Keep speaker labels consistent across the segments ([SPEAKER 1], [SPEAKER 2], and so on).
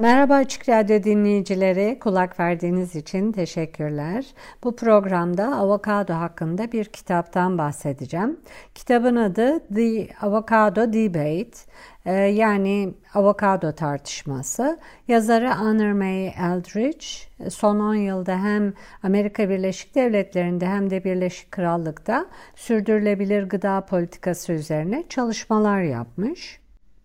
[SPEAKER 1] Merhaba Açık Radyo dinleyicileri, kulak verdiğiniz için teşekkürler. Bu programda avokado hakkında bir kitaptan bahsedeceğim. Kitabın adı The Avocado Debate, e, yani avokado tartışması. Yazarı Honor May Eldridge, son 10 yılda hem Amerika Birleşik Devletleri'nde hem de Birleşik Krallık'ta sürdürülebilir gıda politikası üzerine çalışmalar yapmış.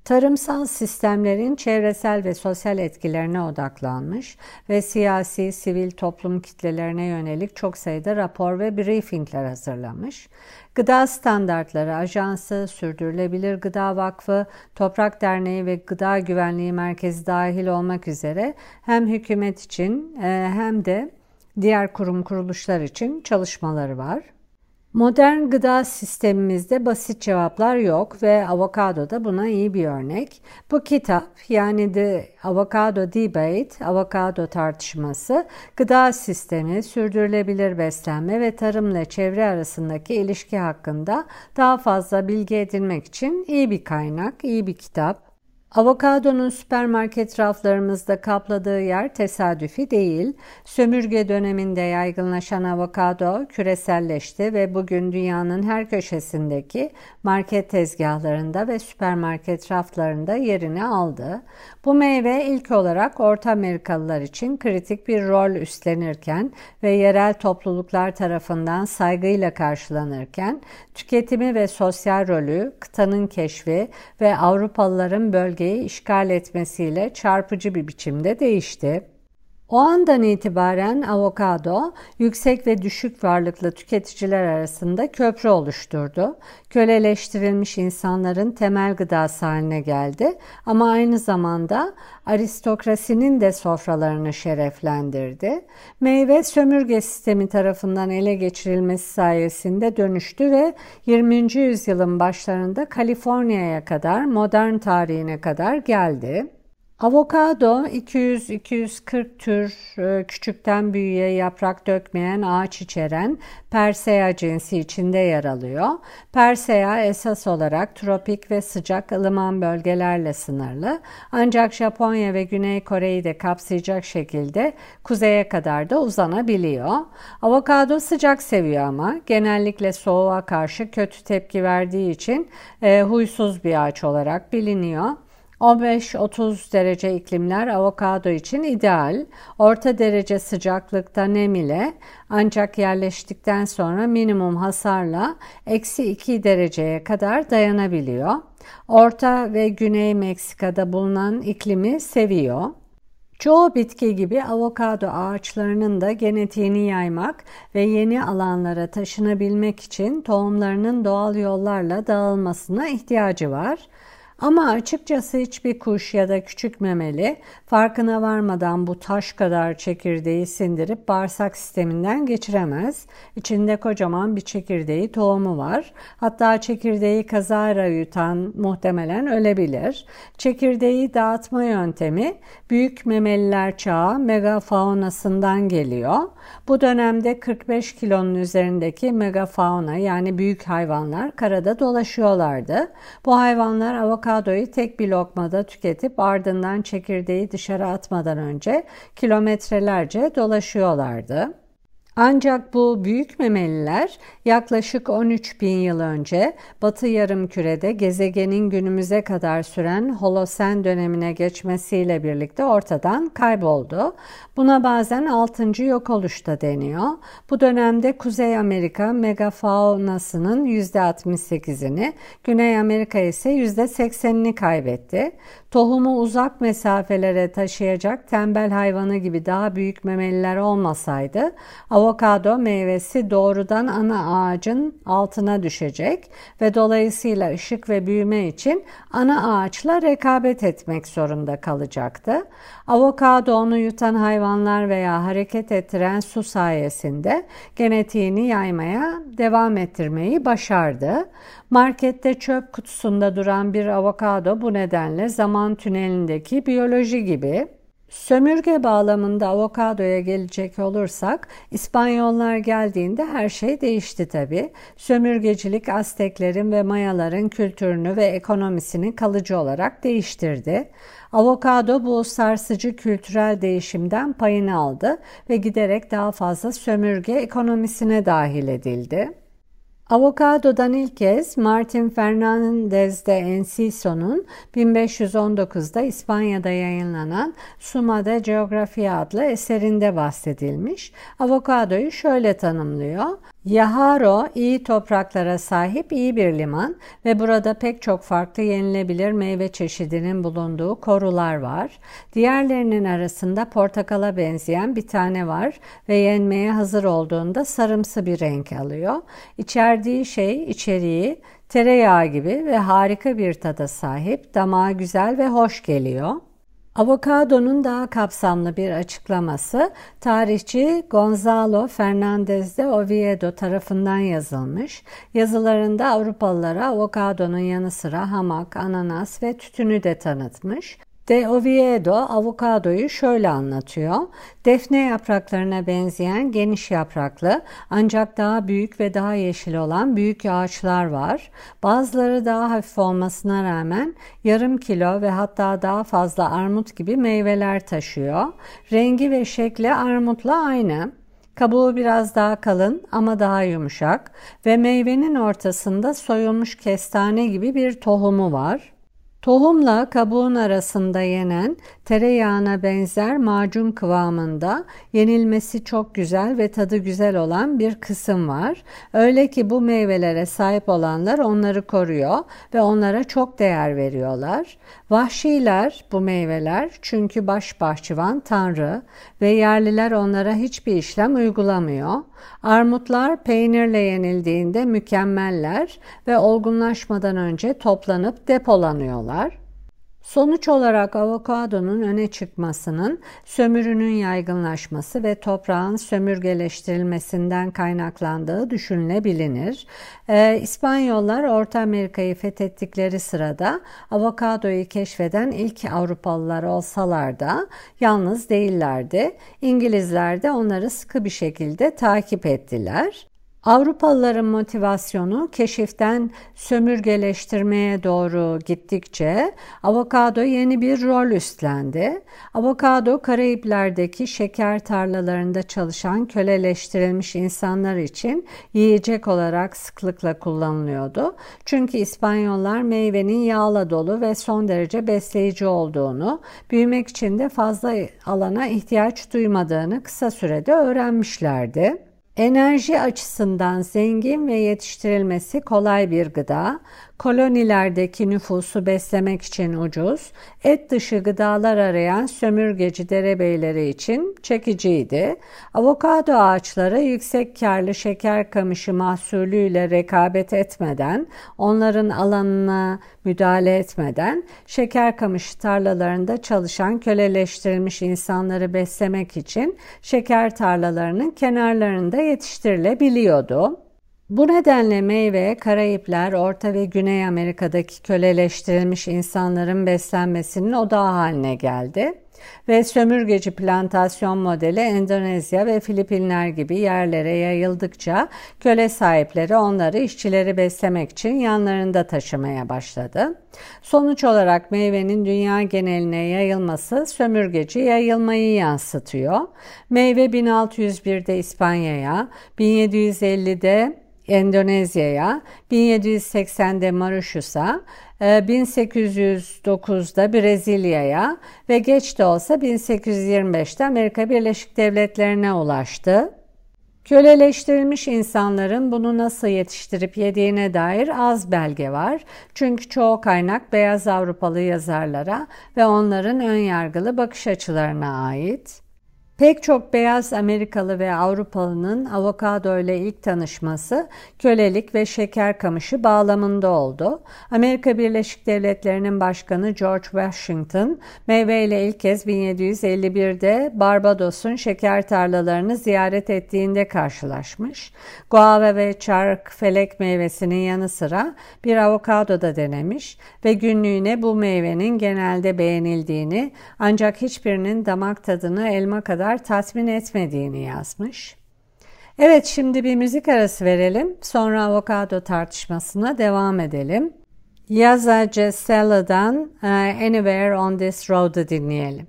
[SPEAKER 1] Tarımsal sistemlerin çevresel ve sosyal etkilerine odaklanmış ve siyasi, sivil toplum kitlelerine yönelik çok sayıda rapor ve briefingler hazırlamış. Gıda Standartları Ajansı, Sürdürülebilir Gıda Vakfı, Toprak Derneği ve Gıda Güvenliği Merkezi dahil olmak üzere hem hükümet için e, hem de diğer kurum kuruluşlar için çalışmaları var. Modern gıda sistemimizde basit cevaplar yok ve avokado da buna iyi bir örnek. Bu kitap yani The Avocado Debate, avokado tartışması, gıda sistemi, sürdürülebilir beslenme ve tarımla çevre arasındaki ilişki hakkında daha fazla bilgi edinmek için iyi bir kaynak, iyi bir kitap. Avokadonun süpermarket raflarımızda kapladığı yer tesadüfi değil. Sömürge döneminde yaygınlaşan avokado küreselleşti ve bugün dünyanın her köşesindeki market tezgahlarında ve süpermarket raflarında yerini aldı. Bu meyve ilk olarak Orta Amerikalılar için kritik bir rol üstlenirken ve yerel topluluklar tarafından saygıyla karşılanırken tüketimi ve sosyal rolü, kıtanın keşfi ve Avrupalıların bölgeyi işgal etmesiyle çarpıcı bir biçimde değişti. O andan itibaren avokado yüksek ve düşük varlıklı tüketiciler arasında köprü oluşturdu. Köleleştirilmiş insanların temel gıdası haline geldi ama aynı zamanda aristokrasinin de sofralarını şereflendirdi. Meyve sömürge sistemi tarafından ele geçirilmesi sayesinde dönüştü ve 20. yüzyılın başlarında Kaliforniya'ya kadar modern tarihine kadar geldi. Avokado 200-240 tür e, küçükten büyüğe yaprak dökmeyen ağaç içeren Persea cinsi içinde yer alıyor. Persea esas olarak tropik ve sıcak ılıman bölgelerle sınırlı. Ancak Japonya ve Güney Kore'yi de kapsayacak şekilde kuzeye kadar da uzanabiliyor. Avokado sıcak seviyor ama genellikle soğuğa karşı kötü tepki verdiği için e, huysuz bir ağaç olarak biliniyor. 15-30 derece iklimler avokado için ideal. Orta derece sıcaklıkta nem ile ancak yerleştikten sonra minimum hasarla eksi 2 dereceye kadar dayanabiliyor. Orta ve Güney Meksika'da bulunan iklimi seviyor. Çoğu bitki gibi avokado ağaçlarının da genetiğini yaymak ve yeni alanlara taşınabilmek için tohumlarının doğal yollarla dağılmasına ihtiyacı var. Ama açıkçası hiçbir kuş ya da küçük memeli farkına varmadan bu taş kadar çekirdeği sindirip bağırsak sisteminden geçiremez. İçinde kocaman bir çekirdeği tohumu var. Hatta çekirdeği kazara yutan muhtemelen ölebilir. Çekirdeği dağıtma yöntemi büyük memeliler çağı megafaunasından geliyor. Bu dönemde 45 kilonun üzerindeki megafauna yani büyük hayvanlar karada dolaşıyorlardı. Bu hayvanlar avokadoyu tek bir lokmada tüketip ardından çekirdeği dışarı atmadan önce kilometrelerce dolaşıyorlardı. Ancak bu büyük memeliler yaklaşık 13 bin yıl önce Batı Yarımküre'de gezegenin günümüze kadar süren Holosen dönemine geçmesiyle birlikte ortadan kayboldu. Buna bazen 6. yok oluş da deniyor. Bu dönemde Kuzey Amerika megafaunasının %68'ini, Güney Amerika ise %80'ini kaybetti. Tohumu uzak mesafelere taşıyacak tembel hayvanı gibi daha büyük memeliler olmasaydı, avokado meyvesi doğrudan ana ağacın altına düşecek ve dolayısıyla ışık ve büyüme için ana ağaçla rekabet etmek zorunda kalacaktı. Avokado onu yutan hayvanlar veya hareket ettiren su sayesinde genetiğini yaymaya devam ettirmeyi başardı. Markette çöp kutusunda duran bir avokado bu nedenle zaman tünelindeki biyoloji gibi Sömürge bağlamında avokadoya gelecek olursak İspanyollar geldiğinde her şey değişti tabi. Sömürgecilik Azteklerin ve Mayaların kültürünü ve ekonomisini kalıcı olarak değiştirdi. Avokado bu sarsıcı kültürel değişimden payını aldı ve giderek daha fazla sömürge ekonomisine dahil edildi. Avokado'dan ilk kez Martin Fernandez de Enciso'nun 1519'da İspanya'da yayınlanan Suma de Geografia adlı eserinde bahsedilmiş. Avokadoyu şöyle tanımlıyor. Yaharo iyi topraklara sahip iyi bir liman ve burada pek çok farklı yenilebilir meyve çeşidinin bulunduğu korular var. Diğerlerinin arasında portakala benzeyen bir tane var ve yenmeye hazır olduğunda sarımsı bir renk alıyor. İçerdiği şey içeriği tereyağı gibi ve harika bir tada sahip, damağa güzel ve hoş geliyor. Avokadonun daha kapsamlı bir açıklaması tarihçi Gonzalo Fernandez de Oviedo tarafından yazılmış. Yazılarında Avrupalılara avokadonun yanı sıra hamak, ananas ve tütünü de tanıtmış. De Oviedo avokadoyu şöyle anlatıyor. Defne yapraklarına benzeyen geniş yapraklı ancak daha büyük ve daha yeşil olan büyük ağaçlar var. Bazıları daha hafif olmasına rağmen yarım kilo ve hatta daha fazla armut gibi meyveler taşıyor. Rengi ve şekli armutla aynı. Kabuğu biraz daha kalın ama daha yumuşak ve meyvenin ortasında soyulmuş kestane gibi bir tohumu var. Tohumla kabuğun arasında yenen tereyağına benzer macun kıvamında yenilmesi çok güzel ve tadı güzel olan bir kısım var. Öyle ki bu meyvelere sahip olanlar onları koruyor ve onlara çok değer veriyorlar. Vahşiler bu meyveler çünkü baş bahçıvan tanrı ve yerliler onlara hiçbir işlem uygulamıyor. Armutlar peynirle yenildiğinde mükemmeller ve olgunlaşmadan önce toplanıp depolanıyorlar. Sonuç olarak avokadonun öne çıkmasının sömürünün yaygınlaşması ve toprağın sömürgeleştirilmesinden kaynaklandığı düşünülebilir. Ee, İspanyollar Orta Amerika'yı fethettikleri sırada avokadoyu keşfeden ilk Avrupalılar olsalar da yalnız değillerdi. İngilizler de onları sıkı bir şekilde takip ettiler. Avrupalıların motivasyonu keşiften sömürgeleştirmeye doğru gittikçe avokado yeni bir rol üstlendi. Avokado Karayipler'deki şeker tarlalarında çalışan köleleştirilmiş insanlar için yiyecek olarak sıklıkla kullanılıyordu. Çünkü İspanyollar meyvenin yağla dolu ve son derece besleyici olduğunu, büyümek için de fazla alana ihtiyaç duymadığını kısa sürede öğrenmişlerdi. Enerji açısından zengin ve yetiştirilmesi kolay bir gıda, kolonilerdeki nüfusu beslemek için ucuz, et dışı gıdalar arayan sömürgeci derebeyleri için çekiciydi. Avokado ağaçları yüksek karlı şeker kamışı mahsulüyle rekabet etmeden, onların alanına müdahale etmeden şeker kamışı tarlalarında çalışan köleleştirilmiş insanları beslemek için şeker tarlalarının kenarlarında yetiştirilebiliyordu. Bu nedenle meyve, Karayipler, Orta ve Güney Amerika'daki köleleştirilmiş insanların beslenmesinin odağı haline geldi ve sömürgeci plantasyon modeli Endonezya ve Filipinler gibi yerlere yayıldıkça köle sahipleri onları işçileri beslemek için yanlarında taşımaya başladı. Sonuç olarak meyvenin dünya geneline yayılması sömürgeci yayılmayı yansıtıyor. Meyve 1601'de İspanya'ya, 1750'de Endonezya'ya, 1780'de Mauritius'a, 1809'da e, Brezilya'ya ve geç de olsa 1825'te Amerika Birleşik Devletleri'ne ulaştı. Köleleştirilmiş insanların bunu nasıl yetiştirip yediğine dair az belge var. Çünkü çoğu kaynak beyaz Avrupalı yazarlara ve onların ön yargılı bakış açılarına ait. Pek çok beyaz Amerikalı ve Avrupalının avokado ile ilk tanışması kölelik ve şeker kamışı bağlamında oldu. Amerika Birleşik Devletleri'nin başkanı George Washington meyve ile ilk kez 1751'de Barbados'un şeker tarlalarını ziyaret ettiğinde karşılaşmış. Guava ve çark felek meyvesinin yanı sıra bir avokado da denemiş ve günlüğüne bu meyvenin genelde beğenildiğini ancak hiçbirinin damak tadını elma kadar kadar tatmin etmediğini yazmış. Evet şimdi bir müzik arası verelim. Sonra avokado tartışmasına devam edelim. Yaza Cestella'dan uh, Anywhere on This Road'u dinleyelim.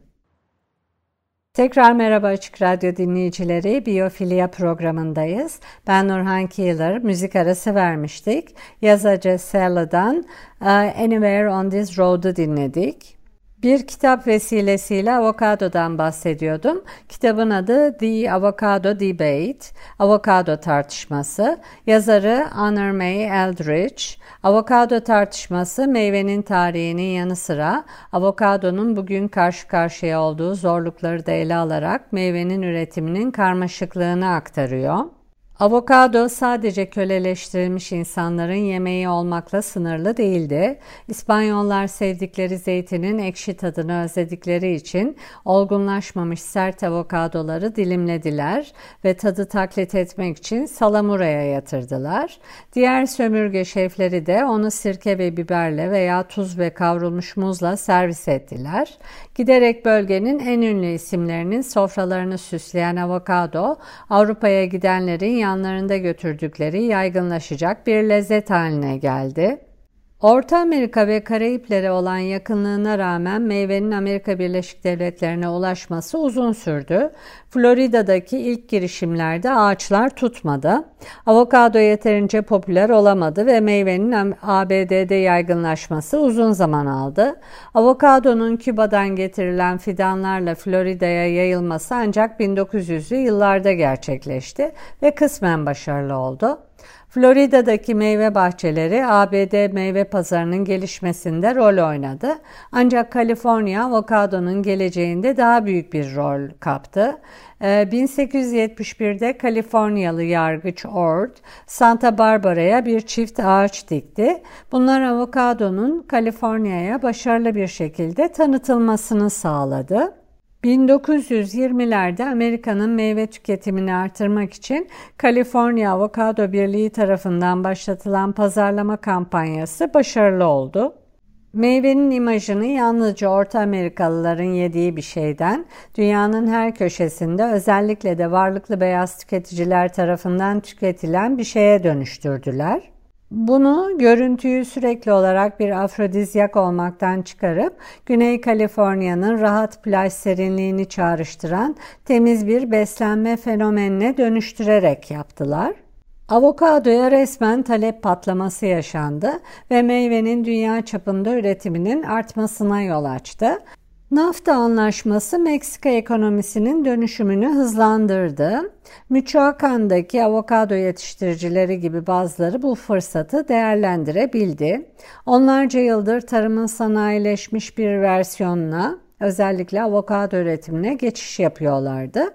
[SPEAKER 1] Tekrar merhaba Açık Radyo dinleyicileri. Biyofilya programındayız. Ben Nurhan Keeler. Müzik arası vermiştik. Yaza Cestella'dan uh, Anywhere on This Road'u dinledik. Bir kitap vesilesiyle avokadodan bahsediyordum. Kitabın adı The Avocado Debate, Avokado Tartışması. Yazarı Honor May Eldridge. Avokado tartışması meyvenin tarihinin yanı sıra avokadonun bugün karşı karşıya olduğu zorlukları da ele alarak meyvenin üretiminin karmaşıklığını aktarıyor. Avokado sadece köleleştirilmiş insanların yemeği olmakla sınırlı değildi. İspanyollar sevdikleri zeytinin ekşi tadını özledikleri için olgunlaşmamış sert avokadoları dilimlediler ve tadı taklit etmek için salamuraya yatırdılar. Diğer sömürge şefleri de onu sirke ve biberle veya tuz ve kavrulmuş muzla servis ettiler. Giderek bölgenin en ünlü isimlerinin sofralarını süsleyen avokado, Avrupa'ya gidenlerin yanlarında götürdükleri yaygınlaşacak bir lezzet haline geldi. Orta Amerika ve Karayiplere olan yakınlığına rağmen meyvenin Amerika Birleşik Devletleri'ne ulaşması uzun sürdü. Florida'daki ilk girişimlerde ağaçlar tutmadı. Avokado yeterince popüler olamadı ve meyvenin ABD'de yaygınlaşması uzun zaman aldı. Avokadonun Küba'dan getirilen fidanlarla Florida'ya yayılması ancak 1900'lü yıllarda gerçekleşti ve kısmen başarılı oldu. Florida'daki meyve bahçeleri ABD meyve pazarının gelişmesinde rol oynadı. Ancak Kaliforniya avokadonun geleceğinde daha büyük bir rol kaptı. 1871'de ee, Kaliforniyalı yargıç Ord, Santa Barbara'ya bir çift ağaç dikti. Bunlar avokadonun Kaliforniya'ya başarılı bir şekilde tanıtılmasını sağladı. 1920'lerde Amerika'nın meyve tüketimini artırmak için Kaliforniya Avokado Birliği tarafından başlatılan pazarlama kampanyası başarılı oldu. Meyvenin imajını yalnızca Orta Amerikalıların yediği bir şeyden, dünyanın her köşesinde özellikle de varlıklı beyaz tüketiciler tarafından tüketilen bir şeye dönüştürdüler. Bunu görüntüyü sürekli olarak bir afrodizyak olmaktan çıkarıp Güney Kaliforniya'nın rahat plaj serinliğini çağrıştıran temiz bir beslenme fenomenine dönüştürerek yaptılar. Avokadoya resmen talep patlaması yaşandı ve meyvenin dünya çapında üretiminin artmasına yol açtı. NAFTA anlaşması Meksika ekonomisinin dönüşümünü hızlandırdı. Michoacan'daki avokado yetiştiricileri gibi bazıları bu fırsatı değerlendirebildi. Onlarca yıldır tarımın sanayileşmiş bir versiyonuna özellikle avokado üretimine geçiş yapıyorlardı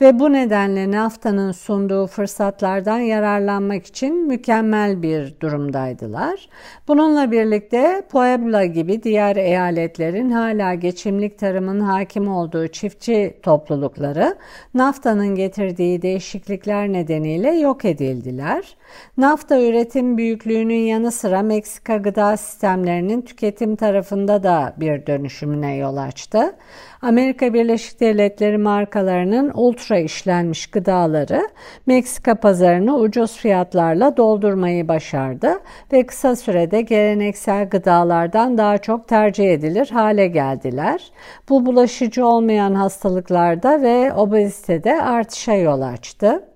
[SPEAKER 1] ve bu nedenle NAFTA'nın sunduğu fırsatlardan yararlanmak için mükemmel bir durumdaydılar. Bununla birlikte Puebla gibi diğer eyaletlerin hala geçimlik tarımın hakim olduğu çiftçi toplulukları NAFTA'nın getirdiği değişiklikler nedeniyle yok edildiler. NAFTA üretim büyüklüğünün yanı sıra Meksika gıda sistemlerinin tüketim tarafında da bir dönüşümüne yol açtı. Amerika Birleşik Devletleri markalarının ultra işlenmiş gıdaları Meksika pazarını ucuz fiyatlarla doldurmayı başardı ve kısa sürede geleneksel gıdalardan daha çok tercih edilir hale geldiler. Bu bulaşıcı olmayan hastalıklarda ve obezitede artışa yol açtı.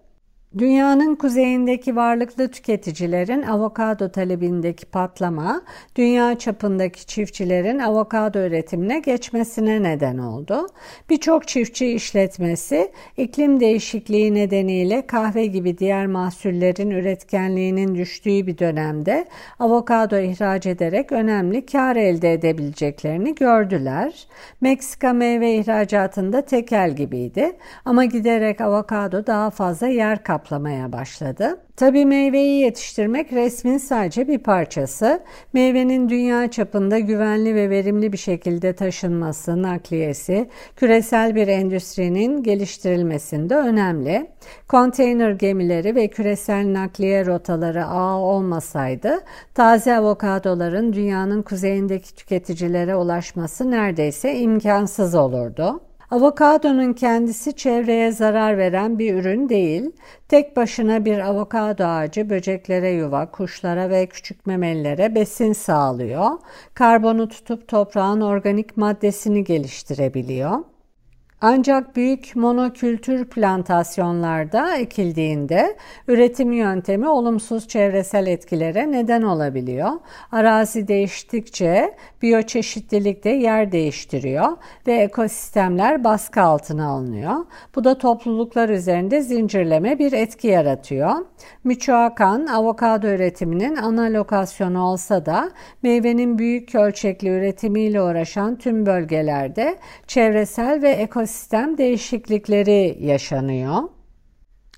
[SPEAKER 1] Dünyanın kuzeyindeki varlıklı tüketicilerin avokado talebindeki patlama, dünya çapındaki çiftçilerin avokado üretimine geçmesine neden oldu. Birçok çiftçi işletmesi iklim değişikliği nedeniyle kahve gibi diğer mahsullerin üretkenliğinin düştüğü bir dönemde avokado ihraç ederek önemli kar elde edebileceklerini gördüler. Meksika meyve ihracatında tekel gibiydi ama giderek avokado daha fazla yer kapladı kaplamaya başladı. Tabi meyveyi yetiştirmek resmin sadece bir parçası. Meyvenin dünya çapında güvenli ve verimli bir şekilde taşınması, nakliyesi, küresel bir endüstrinin geliştirilmesinde önemli. Konteyner gemileri ve küresel nakliye rotaları ağ olmasaydı, taze avokadoların dünyanın kuzeyindeki tüketicilere ulaşması neredeyse imkansız olurdu. Avokadonun kendisi çevreye zarar veren bir ürün değil. Tek başına bir avokado ağacı böceklere yuva, kuşlara ve küçük memelilere besin sağlıyor. Karbonu tutup toprağın organik maddesini geliştirebiliyor. Ancak büyük monokültür plantasyonlarda ekildiğinde üretim yöntemi olumsuz çevresel etkilere neden olabiliyor. Arazi değiştikçe biyoçeşitlilik de yer değiştiriyor ve ekosistemler baskı altına alınıyor. Bu da topluluklar üzerinde zincirleme bir etki yaratıyor. Michoacan avokado üretiminin ana lokasyonu olsa da meyvenin büyük ölçekli üretimiyle uğraşan tüm bölgelerde çevresel ve ekosistem ekosistem değişiklikleri yaşanıyor.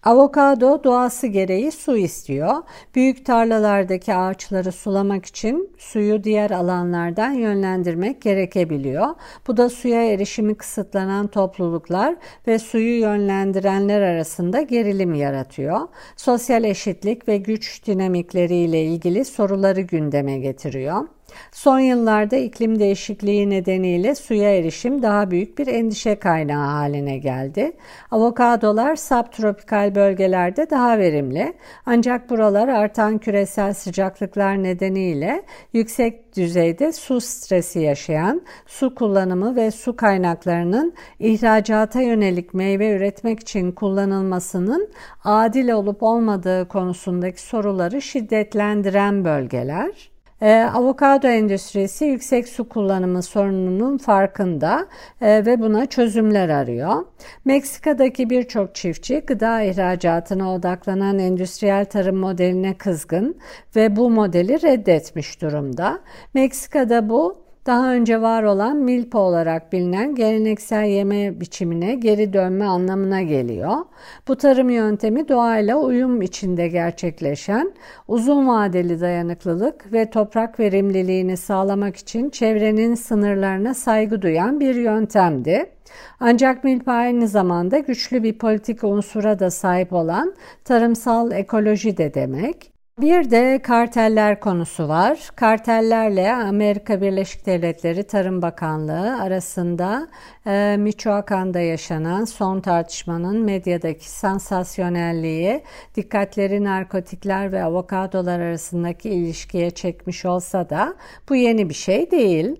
[SPEAKER 1] Avokado doğası gereği su istiyor. Büyük tarlalardaki ağaçları sulamak için suyu diğer alanlardan yönlendirmek gerekebiliyor. Bu da suya erişimi kısıtlanan topluluklar ve suyu yönlendirenler arasında gerilim yaratıyor. Sosyal eşitlik ve güç dinamikleriyle ilgili soruları gündeme getiriyor. Son yıllarda iklim değişikliği nedeniyle suya erişim daha büyük bir endişe kaynağı haline geldi. Avokadolar subtropikal bölgelerde daha verimli ancak buralar artan küresel sıcaklıklar nedeniyle yüksek düzeyde su stresi yaşayan, su kullanımı ve su kaynaklarının ihracata yönelik meyve üretmek için kullanılmasının adil olup olmadığı konusundaki soruları şiddetlendiren bölgeler. E, avokado endüstrisi yüksek su kullanımı sorununun farkında e, ve buna çözümler arıyor. Meksika'daki birçok çiftçi gıda ihracatına odaklanan endüstriyel tarım modeline kızgın ve bu modeli reddetmiş durumda. Meksika'da bu daha önce var olan milpa olarak bilinen geleneksel yeme biçimine geri dönme anlamına geliyor. Bu tarım yöntemi doğayla uyum içinde gerçekleşen, uzun vadeli dayanıklılık ve toprak verimliliğini sağlamak için çevrenin sınırlarına saygı duyan bir yöntemdi. Ancak milpa aynı zamanda güçlü bir politik unsura da sahip olan tarımsal ekoloji de demek. Bir de karteller konusu var. Kartellerle Amerika Birleşik Devletleri Tarım Bakanlığı arasında e, Michoacan'da yaşanan son tartışmanın medyadaki sansasyonelliği dikkatleri narkotikler ve avokadolar arasındaki ilişkiye çekmiş olsa da bu yeni bir şey değil.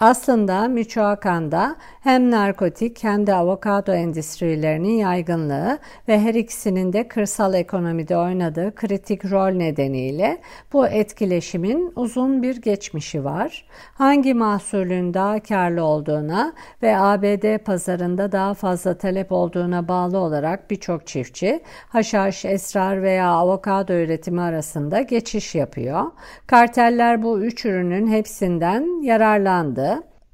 [SPEAKER 1] Aslında Michoacan'da hem narkotik hem de avokado endüstrilerinin yaygınlığı ve her ikisinin de kırsal ekonomide oynadığı kritik rol nedeniyle bu etkileşimin uzun bir geçmişi var. Hangi mahsulün daha karlı olduğuna ve ABD pazarında daha fazla talep olduğuna bağlı olarak birçok çiftçi haşhaş, esrar veya avokado üretimi arasında geçiş yapıyor. Karteller bu üç ürünün hepsinden yararlandı.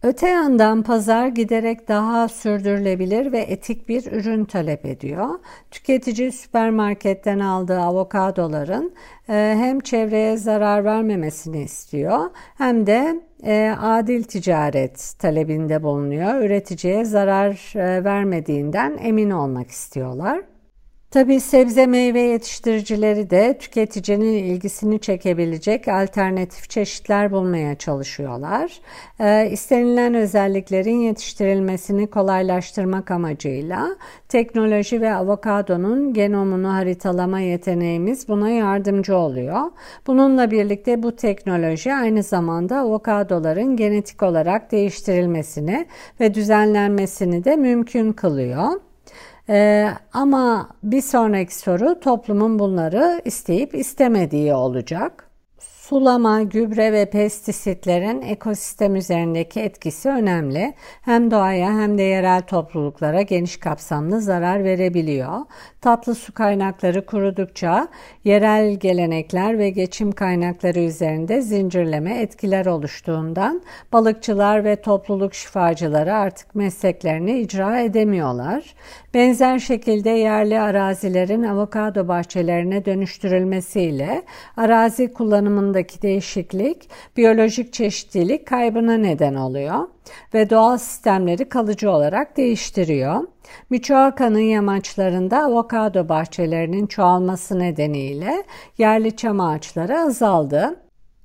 [SPEAKER 1] Öte yandan pazar giderek daha sürdürülebilir ve etik bir ürün talep ediyor. Tüketici süpermarketten aldığı avokadoların e, hem çevreye zarar vermemesini istiyor hem de e, adil ticaret talebinde bulunuyor. Üreticiye zarar e, vermediğinden emin olmak istiyorlar. Tabi sebze meyve yetiştiricileri de tüketicinin ilgisini çekebilecek alternatif çeşitler bulmaya çalışıyorlar. Ee, istenilen özelliklerin yetiştirilmesini kolaylaştırmak amacıyla teknoloji ve avokadonun genomunu haritalama yeteneğimiz buna yardımcı oluyor. Bununla birlikte bu teknoloji aynı zamanda avokadoların genetik olarak değiştirilmesini ve düzenlenmesini de mümkün kılıyor. Ee, ama bir sonraki soru toplumun bunları isteyip istemediği olacak. Sulama, gübre ve pestisitlerin ekosistem üzerindeki etkisi önemli. Hem doğaya hem de yerel topluluklara geniş kapsamlı zarar verebiliyor. Tatlı su kaynakları kurudukça yerel gelenekler ve geçim kaynakları üzerinde zincirleme etkiler oluştuğundan balıkçılar ve topluluk şifacıları artık mesleklerini icra edemiyorlar. Benzer şekilde yerli arazilerin avokado bahçelerine dönüştürülmesiyle arazi kullanımındaki değişiklik biyolojik çeşitlilik kaybına neden oluyor ve doğal sistemleri kalıcı olarak değiştiriyor. Michoacan'ın yamaçlarında avokado bahçelerinin çoğalması nedeniyle yerli çam ağaçları azaldı.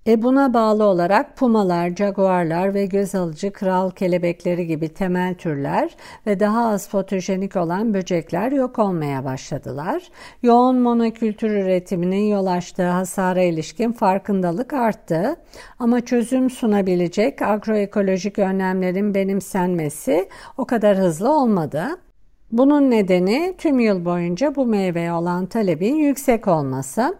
[SPEAKER 1] E buna bağlı olarak pumalar, jaguarlar ve göz alıcı kral kelebekleri gibi temel türler ve daha az fotojenik olan böcekler yok olmaya başladılar. Yoğun monokültür üretiminin yol açtığı hasara ilişkin farkındalık arttı ama çözüm sunabilecek agroekolojik önlemlerin benimsenmesi o kadar hızlı olmadı. Bunun nedeni tüm yıl boyunca bu meyveye olan talebin yüksek olması.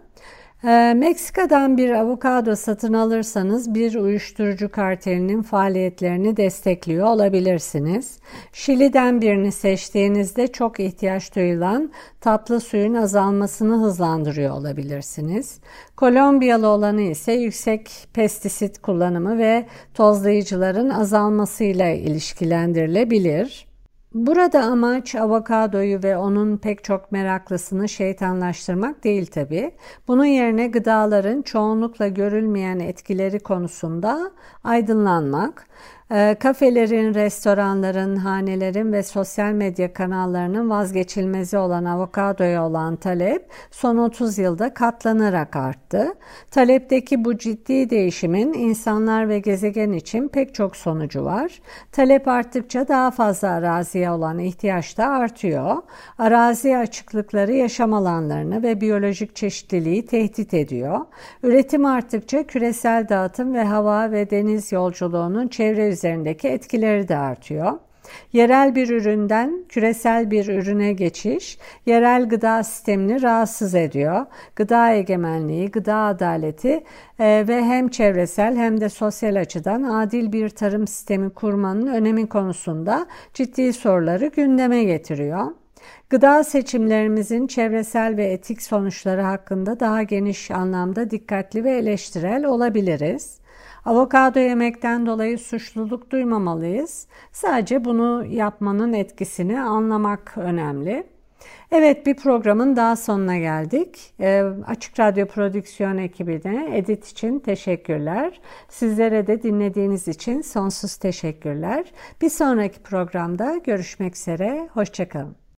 [SPEAKER 1] Ee, Meksika'dan bir avokado satın alırsanız bir uyuşturucu kartelinin faaliyetlerini destekliyor olabilirsiniz. Şili'den birini seçtiğinizde çok ihtiyaç duyulan tatlı suyun azalmasını hızlandırıyor olabilirsiniz. Kolombiyalı olanı ise yüksek pestisit kullanımı ve tozlayıcıların azalmasıyla ilişkilendirilebilir. Burada amaç avokadoyu ve onun pek çok meraklısını şeytanlaştırmak değil tabi. Bunun yerine gıdaların çoğunlukla görülmeyen etkileri konusunda aydınlanmak, kafelerin, restoranların, hanelerin ve sosyal medya kanallarının vazgeçilmezi olan avokadoya olan talep son 30 yılda katlanarak arttı. Talepteki bu ciddi değişimin insanlar ve gezegen için pek çok sonucu var. Talep arttıkça daha fazla araziye olan ihtiyaç da artıyor. Arazi açıklıkları yaşam alanlarını ve biyolojik çeşitliliği tehdit ediyor. Üretim arttıkça küresel dağıtım ve hava ve deniz yolculuğunun çevre üzerindeki etkileri de artıyor. Yerel bir üründen küresel bir ürüne geçiş, yerel gıda sistemini rahatsız ediyor. Gıda egemenliği, gıda adaleti e, ve hem çevresel hem de sosyal açıdan adil bir tarım sistemi kurmanın önemi konusunda ciddi soruları gündeme getiriyor. Gıda seçimlerimizin çevresel ve etik sonuçları hakkında daha geniş anlamda dikkatli ve eleştirel olabiliriz. Avokado yemekten dolayı suçluluk duymamalıyız. Sadece bunu yapmanın etkisini anlamak önemli. Evet bir programın daha sonuna geldik. E, Açık Radyo Prodüksiyon ekibine edit için teşekkürler. Sizlere de dinlediğiniz için sonsuz teşekkürler. Bir sonraki programda görüşmek üzere. Hoşçakalın.